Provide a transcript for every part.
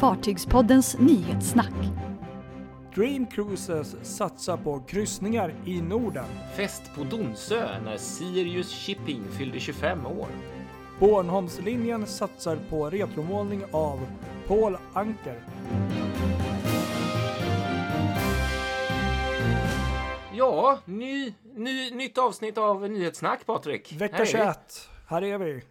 Fartygspoddens nyhetssnack. Dream Cruises satsar på kryssningar i Norden. Fest på Donsö när Sirius Shipping fyllde 25 år. Bornholmslinjen satsar på retromålning av Paul Anker. Ja, ny, ny, nytt avsnitt av Nyhetssnack Patrik. Vecka Här är vi. 21. Här är vi.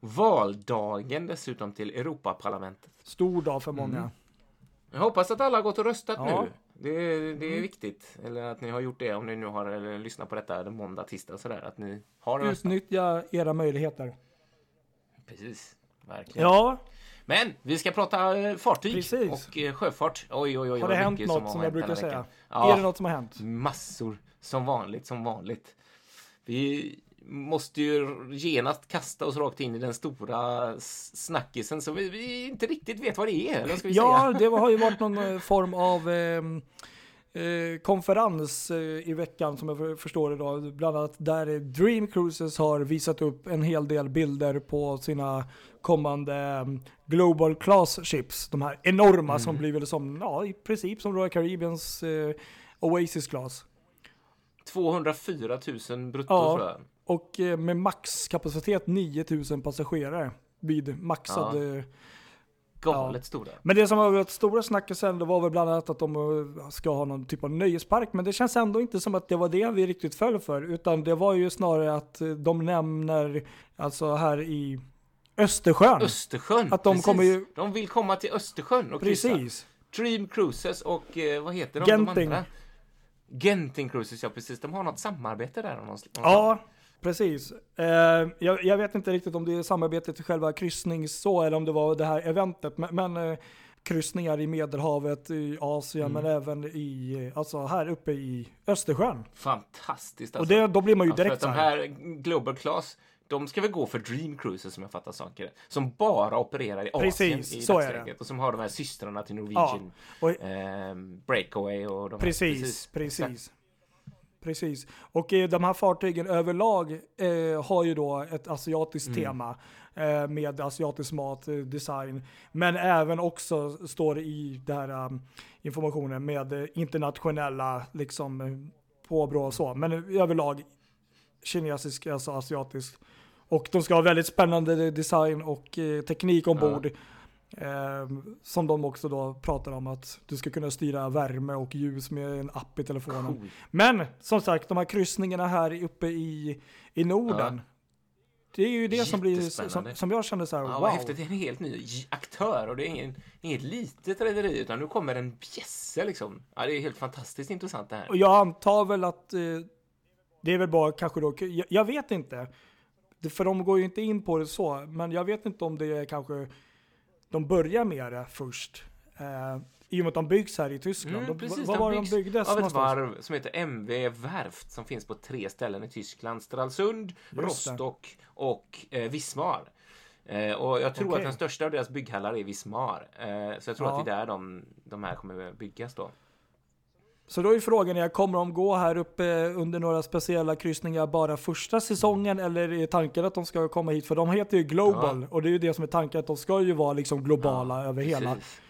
Valdagen dessutom till Europaparlamentet. Stor dag för många. Jag hoppas att alla har gått och röstat Ja. Mm. nu. Det, det är viktigt. Eller att ni har gjort det om ni nu har eller, lyssnat på detta det måndag, tisdag och sådär. Att ni har röstat. Utnyttja era möjligheter. Precis. Verkligen. Ja, Men vi ska prata eh, fartyg Precis. och eh, sjöfart. Oj, oj, oj. har det hänt något har som jag brukar säga? Ja, Är det något som har hänt? massor. Som vanligt, som vanligt. Vi måste ju genast kasta oss rakt in i den stora snackisen som vi, vi inte riktigt vet vad det är. Vi Ja, säga? det har ju varit någon eh, form av eh, eh, konferens eh, i veckan som jag för- förstår idag. Bland annat där Dream Cruises har visat upp en hel del bilder på sina kommande eh, Global Class Ships. De här enorma som blir väl som, ja i princip som Royal Caribbeans eh, Oasis Class. 204 000 brutto Ja. tror jag. Och eh, med maxkapacitet 9000 passagerare vid maxad Ja. eh, Galet stora. Men det som har varit stora snackisen det var väl bland annat att de eh, ska ha någon typ av nöjespark. Men det känns ändå inte som att det var det vi riktigt föll för. Utan det var ju snarare att de nämner, alltså här i Östersjön. Östersjön. Att de precis. kommer ju- De vill komma till Östersjön och kryssa. Precis. Dream Cruises och eh, vad heter de, Genting. de andra? Genting Cruises, ja precis. De har något samarbete där. Någonstans. Ja, precis. Eh, jag, jag vet inte riktigt om det är samarbetet till själva kryssnings så eller om det var det här eventet. Men, men eh, kryssningar i Medelhavet, i Asien, Mm. men även i, eh, alltså här uppe i Östersjön. Fantastiskt Och alltså. det, då blir man ju Ja, direkt att så de här. här Global Class, de ska väl gå för Dream Cruises som jag fattar saker. Som bara opererar i Asien Precis, i så är dagsläget. Och som har de här systrarna till Norwegian. Och, ehm, Breakaway och de här. Precis, precis. Precis. Och eh, de här fartygen överlag eh, har ju då ett asiatiskt Mm. tema eh, med asiatisk mat, eh, design. Men även också står det i den här um, informationen med eh, internationella liksom påbrå och så. Men överlag kinesisk, alltså asiatisk. Och de ska ha väldigt spännande design och eh, teknik ombord. Eh, som de också då pratar om att du ska kunna styra värme och ljus med en app i telefonen. Cool. Men som sagt, de här kryssningarna här uppe i, i Norden. Det är ju det som blir, som, som jag känner så här, Ja, wow. häftigt. Det är en helt ny aktör och det är ingen, inget litet rederi utan nu kommer en bjässe liksom. Ja, det är helt fantastiskt intressant det här. Och jag antar väl att eh, det är väl bara kanske då, jag, jag vet inte. För de går ju inte in på det så, men jag vet inte om det är kanske, de börjar med det först. Eh, I och med att de byggs här i Tyskland. Mm, de, precis, vad de var de byggdes av ett varv som heter MV Werft som finns på tre ställen i Tyskland. Stralsund. Rostock och eh, Wismar. Eh, och jag tror Okej. att den största av deras bygghallar är Wismar. Eh, så jag tror Ja. att det är där de, de här kommer byggas då. Så då är frågan, jag kommer de gå här uppe under några speciella kryssningar bara första säsongen eller är tanken att de ska komma hit? För de heter ju Global och det är ju det som är tanken att de ska ju vara liksom globala över hela. Precis.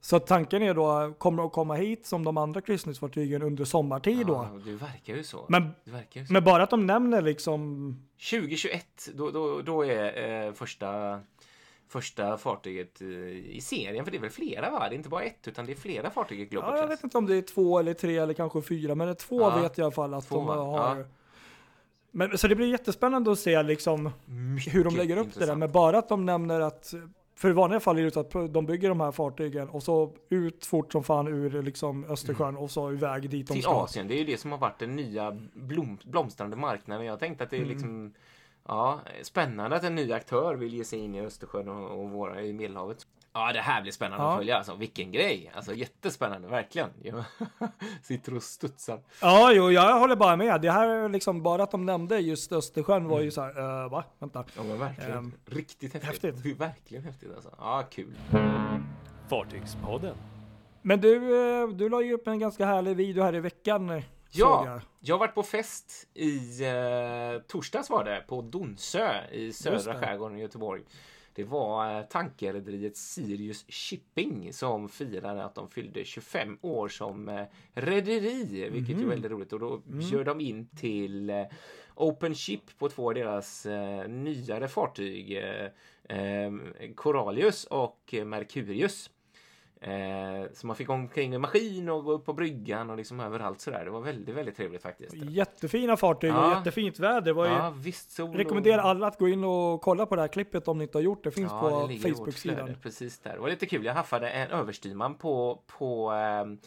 Så tanken är då, kommer de komma hit som de andra kryssningsfartygen under sommartid då? Ja, det verkar ju så. Men, ju så. men bara att de nämner liksom, 2021, då, då, då är eh, första, första fartyget eh, i serien. För det är väl flera va? Det är inte bara ett utan det är flera fartyg i Global ja, jag vet inte om det är två eller tre eller kanske fyra, men det är två Ja, vet jag i alla fall att två, de har. ja. Men, så det blir jättespännande att se liksom hur de lägger upp det där. intressant. Men bara att de nämner att, för i vanliga fall är det så att de bygger de här fartygen och så ut fort som fan ur liksom Östersjön och så iväg dit de till ska. Asien. Det är ju det som har varit den nya blom, blomstrande marknaden. Jag tänkte att det är Mm. liksom ja, spännande att en ny aktör vill ge sig in i Östersjön och, och våra i Medelhavet. Ja, det här blir spännande Ja. att följa. Alltså, vilken grej! Alltså jättespännande, verkligen. Jag sitter och studsar. Ja, jo, jag håller bara med. Det här är liksom, bara att de nämnde just Östersjön var ju så här, eh, va? Vänta. Ja, men verkligen. Ehm, Riktigt häftigt. häftigt. Verkligen häftigt alltså. Ja, kul. Fartygspodden. Men du, eh, du la ju upp en ganska härlig video här i veckan. Ja, jag. varit på fest i eh, torsdags var det, på Donsö i södra skärgården i Göteborg. Det var eh, tankerrederiet Sirius Shipping som firade att de fyllde 25 år som eh, rederi, vilket är väldigt roligt. Och då bjöd de in till eh, Open Ship på två av deras eh, nyare fartyg, eh, eh, Coralius och Mercurius. Eh, så man fick omkring med maskin och gå upp på bryggan och liksom överallt sådär. Det var väldigt, väldigt trevligt faktiskt. Jättefina fartyg och Ja. jättefint väder. Var ju, Ja, visst. Sol och- Rekommenderar alla att gå in och kolla på det här klippet om ni inte har gjort det. Finns Ja, på Facebook-sidan. Precis där. Det var lite kul. Jag haffade en överstyrman på, på ehm,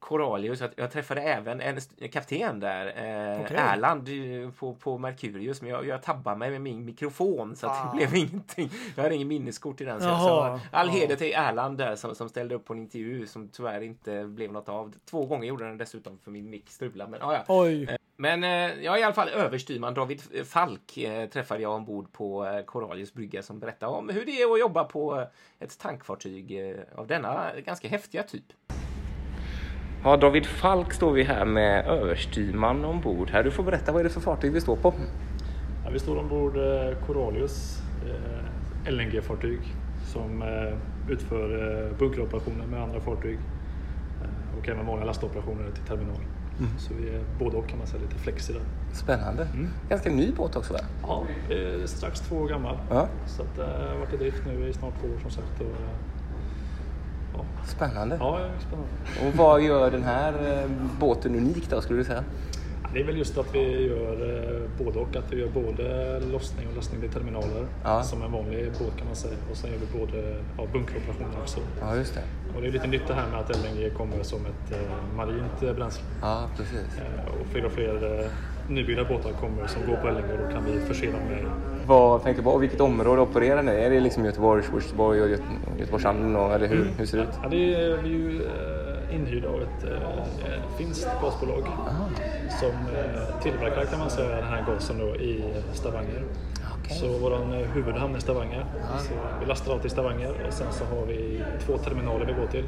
Coralius. Jag, jag träffade även en kapten där, eh, Okej. Erland eh, på, på Mercurius. Men jag, jag tabbade mig med min mikrofon så Ah. det blev ingenting. Jag hade ingen minneskort i den. Så, all Ja. heder till Erland där som, som ställde upp på en intervju som tyvärr inte blev något av. Två gånger gjorde den dessutom för min mick strulade. Men, ja, ja. Oj, Men eh, ja, i alla fall överstyrman David Falk eh, träffade jag ombord på eh, Coralius brygga som berättade om hur det är att jobba på eh, ett tankfartyg eh, av denna ganska häftiga typ. Ja, David Falk står vi här med överstyrman ombord här. Du får berätta, vad är det för fartyg vi står på? Ja, vi står ombord eh, Coralius eh, LNG-fartyg som eh, utför eh, bunkeroperationer med andra fartyg och även vanliga lastoperationer till terminal. Så vi är både och kan man säga, lite flexi där. Spännande. Ganska ny båt också va? Ja, strax två år gammal. Ja. Så att, har varit i drift nu i snart två år som sagt. Och, Spännande. ja, spännande. Och vad gör den här eh, båten unik då skulle du säga? Det är väl just att vi gör eh, både och. Att vi gör både lossning och lastning till terminaler Ja. som en vanlig båt kan man säga. Och sen gör vi både ja, bunkeroperationer också. Ja, just det. Och det är lite nytt det här med att LNG kommer som ett eh, marint bränsle. Ja, precis. Eh, och fler och fler eh, nybyggda båtar kommer som går på LNG och då kan vi förse dem med Vad tänkte du på? Vilket område opererar ni? Är det liksom Göteborg, Göteborg och Göte- Eller hur, hur ser det ut? Ja, det är, vi är ju eh, inhyrda av ett eh, finskt gasbolag som eh, tillverkar kan man säga den här gasen då i Stavanger. Så vår huvudhamn är Stavanger. Så vi lastar allt i Stavanger och sen så har vi två terminaler vi går till.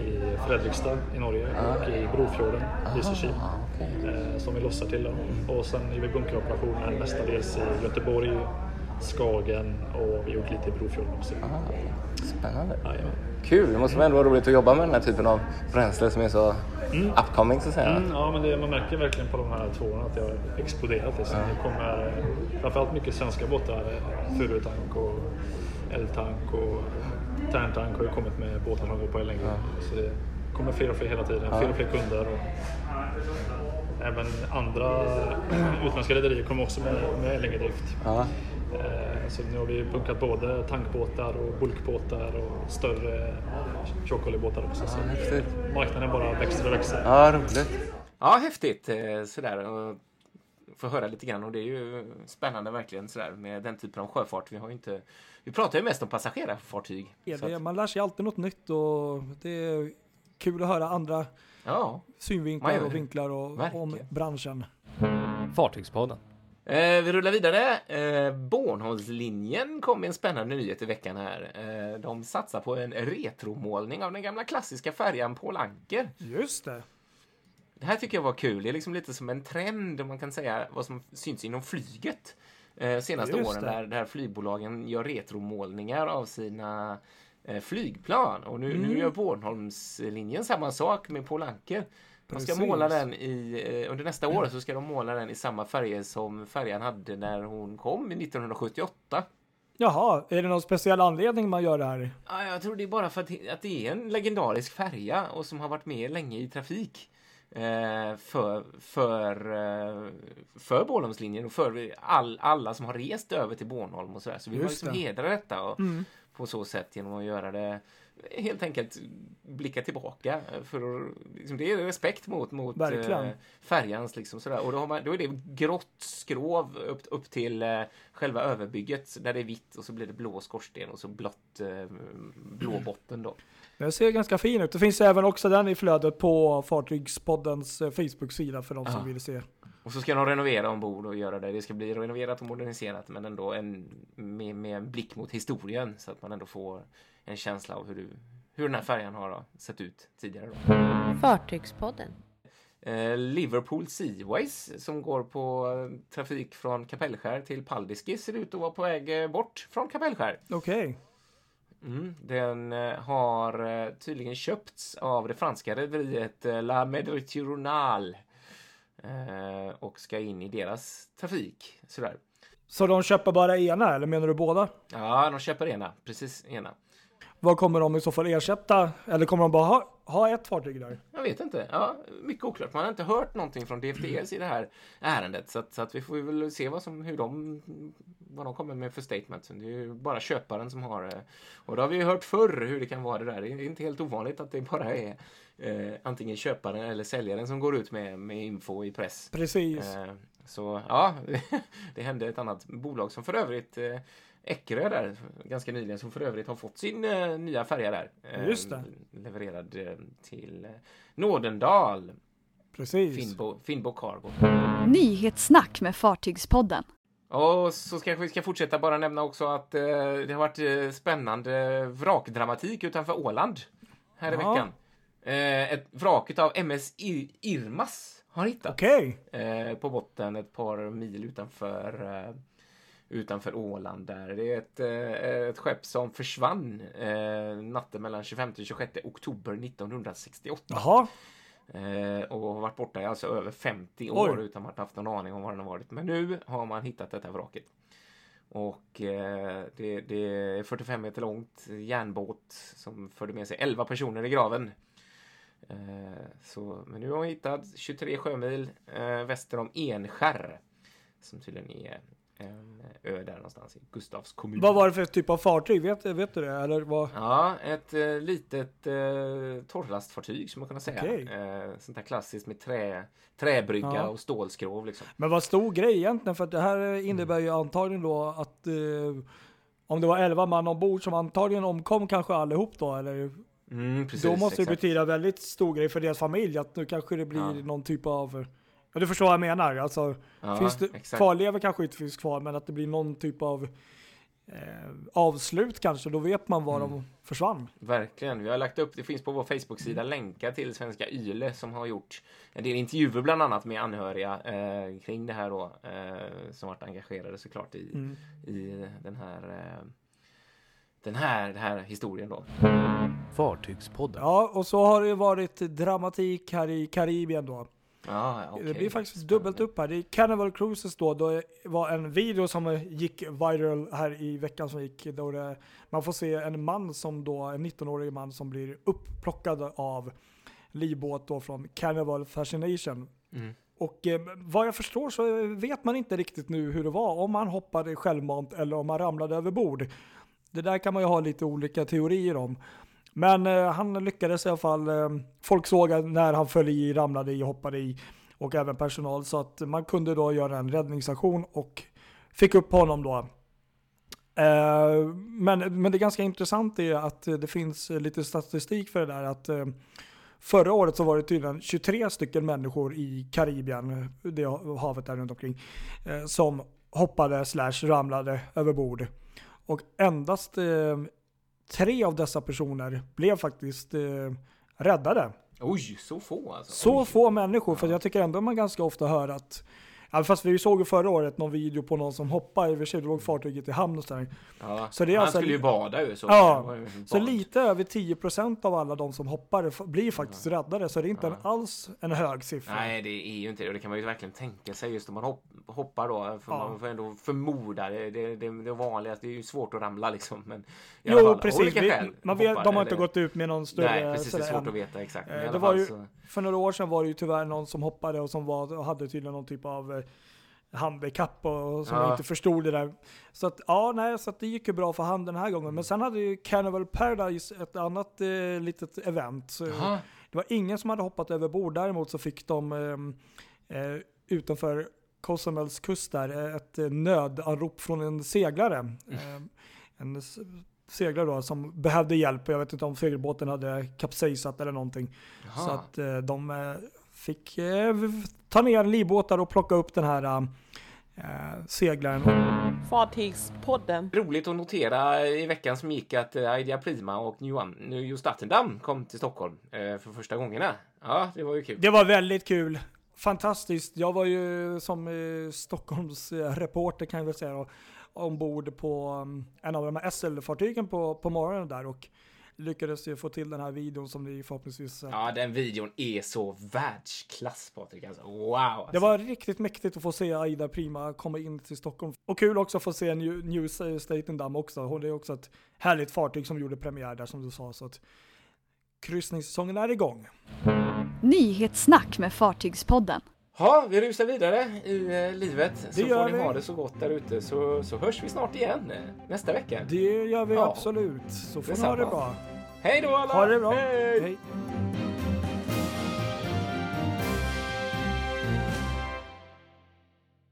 I Fredrikstad i Norge och i Brofjorden, Lysekil. eh, Som vi lossar till. Då. Och sen gör vi bunkeroperationer mestadels i Göteborg, Skagen och vi har gjort lite i Brofjorden också. Spännande. Jajamän. Kul! Det måste väl ändå vara roligt att jobba med den här typen av bränsle som är så upcoming så att säga. Mm, ja, men det, man märker verkligen på de här två åren att det har exploderat. Liksom. Det kommer framförallt mycket svenska båtar. eh, Furutank och eldtank och Tärntank har ju kommit med båtar som går på LNG. Så det kommer fler och fler hela tiden. Fler och fler kunder. Och även andra utländska rederier kommer också med, med LNG-drift. Ja. Eh, Så nu har vi bunkat både tankbåtar och bulkbåtar och större tjockoljebåtar också. Så marknaden bara växer och växer. Ja, roligt. Ja, häftigt eh, sådär. Få höra lite grann och det är ju spännande verkligen sådär med den typen av sjöfart. Vi har ju inte, vi pratar ju mest om passagerarfartyg. Ja, det, att, man lär sig alltid något nytt och det är kul att höra andra ja. Synvinklar och vinklar och, Verkligen. om branschen. Fartygspodden. Eh, vi rullar vidare. Eh, Bornholmslinjen kom med en spännande nyhet i veckan här. Eh, de satsar på en retromålning av den gamla klassiska färjan Paul Anker. Just det. Det här tycker jag var kul. Det är liksom lite som en trend, om man kan säga, vad som syns inom flyget. Eh, senaste Just åren det. där, där flygbolagen gör retromålningar av sina eh, flygplan. Och nu, Mm. nu gör Bornholmslinjen samma sak med Paul Anker. De ska Precis. måla den i, eh, under nästa år så ska de måla den i samma färger som färjan hade när hon kom 1978. Jaha, är det någon speciell anledning man gör det här? Ja, jag tror det är bara för att, att det är en legendarisk färja och som har varit med länge i trafik. Eh, för, för, eh, för Bornholmslinjen och för all, alla som har rest över till Bornholm och sådär. Så vi Just liksom det. Mm. hedra detta och, på så sätt genom att göra det helt enkelt blicka tillbaka. För att, liksom, det är respekt mot, mot Verkligen. eh, färjans liksom sådär. Och då, har man, då är det grått skrov upp, upp till eh, själva överbygget där det är vitt och så blir det blå skorsten och så blått eh, blå botten då. Den ser ganska fin ut. Det finns även också den i flödet på Fartygspoddens eh, Facebook-sida för de som vill se. Och så ska de renovera ombord och göra det. Det ska bli renoverat och moderniserat men ändå en, med, med en blick mot historien så att man ändå får en känsla av hur, du, hur den här färjan har sett ut tidigare. Då. Fartygspodden. eh, Liverpool Seaways som går på eh, trafik från Kapellskär till Paldiski ser ut att vara på väg eh, bort från Kapellskär. Okej. Mm, den har tydligen köpts av det franska rederiet La Méditerranée eh, och ska in i deras trafik. Sådär. Så de köper bara ena eller menar du båda? Ja, de köper ena, precis ena. Vad kommer de i så fall ersätta? Eller kommer de bara ha, ha ett fartyg där? Jag vet inte. Ja, mycket oklart. Man har inte hört någonting från DFDS i det här ärendet. Så, att, så att vi får väl se vad, som, hur de, vad de kommer med för statement. Det är ju bara köparen som har... eh, Och det har vi ju hört förr hur det kan vara det där. Det är inte helt ovanligt att det bara är eh, antingen köparen eller säljaren som går ut med, med info i press. Precis. Eh, så ja, det hände ett annat bolag som för övrigt eh, Eckerö där ganska nyligen som för övrigt har fått sin eh, nya färja där. Eh, Just det. Levererad eh, till eh, Nådendal, Precis. Finnbo, Finnbo Cargo. Nyhetssnack med Fartygspodden. Och så ska vi ska fortsätta bara nämna också att eh, det har varit eh, spännande vrakdramatik utanför Åland här i Ja. veckan. Eh, ett vraket av MS Ir- Irmas har hittats. Okej. eh, på botten ett par mil utanför, eh, utanför Åland. Där. Det är ett, eh, ett skepp som försvann eh, natten mellan 25 och 26 oktober 1968. Jaha. Eh, och har varit borta i alltså över 50 år Oj. utan att ha haft någon aning om var den har varit. Men nu har man hittat detta vraket. Och det, det är 45 meter långt järnbåt som förde med sig 11 personer i graven. Så, men nu har hon hittat 23 sjömil eh, väster om Enskär. Som tydligen är en ö där någonstans i Gustavs kommun. Vad var det för typ av fartyg? Vet, vet du det? Eller vad? Ja, ett eh, litet eh, torrlastfartyg som man kan säga. Okej. Eh, sånt där klassiskt med trä, träbrygga Ja. och stålskrov liksom. Men vad stor grej egentligen? För att det här innebär ju antagligen då att eh, om det var 11 man ombord som antagligen omkom kanske allihop då eller? Mm, precis, då måste det exakt. betyda väldigt stor grej för deras familj att nu kanske det blir Ja. någon typ av Ja du förstår vad jag menar. Alltså, Ja, finns det, exakt. kvarlevor kanske inte finns kvar men att det blir någon typ av eh, avslut kanske. Då vet man var Mm. de försvann. Verkligen. Vi har lagt upp, det finns på vår Facebook-sida länkar till svenska YLE som har gjort en del intervjuer bland annat med anhöriga eh, kring det här då. Eh, som varit engagerade såklart i, Mm. i den här eh, den här, den här historien då. Fartygspodden. Ja och så har det varit dramatik här i Karibien då. Ja, okej. Det blir faktiskt Spännande. dubbelt upp här. Det är Carnival Cruises då. Då var en video som gick viral här i veckan som gick. Då det, man får se en man som då, en 19-årig man som blir upplockad av livbåt då från Carnival Fascination. Mm. Och eh, vad jag förstår så vet man inte riktigt nu hur det var. Om han hoppade självmant eller om han ramlade över bord. Det där kan man ju ha lite olika teorier om. Men eh, han lyckades i alla fall. Eh, folk såg när han föll i, ramlade i, hoppade i och även personal. Så att man kunde då göra en räddningsaktion och fick upp honom då. Eh, men, men det ganska intressant är att det finns lite statistik för det där. att eh, Förra året så var det tydligen 23 stycken människor i Karibien, det havet där runt omkring, eh, som hoppade slash ramlade över bord. Och endast tre av dessa personer blev faktiskt eh, räddade. Oj, så få alltså. Så Oj. få människor, för Ja. jag tycker ändå man ganska ofta hör att Ja, fast vi såg ju förra året någon video på någon som hoppade, i och för sig då låg fartyget i hamn och sådär. Ja. Så det är Han alltså- skulle ju bada ju. Så Ja, Så lite över 10% av alla de som hoppar blir faktiskt räddade, så det är inte en, alls en hög siffra. Nej, det är ju inte det. Och det kan man ju verkligen tänka sig just om man hopp, hoppar då. För Ja. Man får ändå förmoda det. Det, det, det vanligaste. Det är ju svårt att ramla liksom. Men alla Jo, fall, av precis. Vi, man vet, hoppar, de har inte eller- gått ut med någon större... Nej, precis. Det är svårt än. att veta exakt. Men Eh, i det alla var fall ju- så- För några år sedan var det ju tyvärr någon som hoppade och som var, och hade tydligen någon typ av eh, handikapp och, som Ja. inte förstod det där. Så att, ja, nej, så att det gick ju bra för han den här gången. Men sen hade ju Carnival Paradise ett annat eh, litet event. Så Jaha. det var ingen som hade hoppat över bord. Däremot så fick de eh, eh, utanför Cozumels kust där eh, ett eh, nödanrop från en seglare. Eh, en seglare då som behövde hjälp. Jag vet inte om segelbåten hade kapsejsat eller någonting. Så Jaha. att eh, de eh, fick eh, ta ner livbåtar och plocka upp den här eh, seglaren. Fartygspodden. Roligt att notera i veckan som gick att Idea Prima och New Statendam kom till Stockholm eh, för första gångerna. Ja, det var ju kul. Det var väldigt kul. Fantastiskt. Jag var ju som eh, Stockholms reporter kan jag väl säga då, ombord på um, en av de här SL-fartygen på, på morgonen där och lyckades ju få till den här videon som ni förhoppningsvis sett. Ja, den videon är så världsklass Patrik. Alltså, wow! Alltså. Det var riktigt mäktigt att få se Aida Prima komma in till Stockholm. Och kul också att få se New, New Statendam också. Hon är också ett härligt fartyg som gjorde premiär där som du sa. Så att kryssningssäsongen är igång. Nyhetssnack med Fartygspodden. Ja, vi rusar vidare i eh, livet. Det så får ni vi. ha det så gott där ute så, så hörs vi snart igen eh, nästa vecka. Det gör vi Ja. absolut. Så får ni ha det bra. Hej då alla! Ha det bra. Hej! Hej.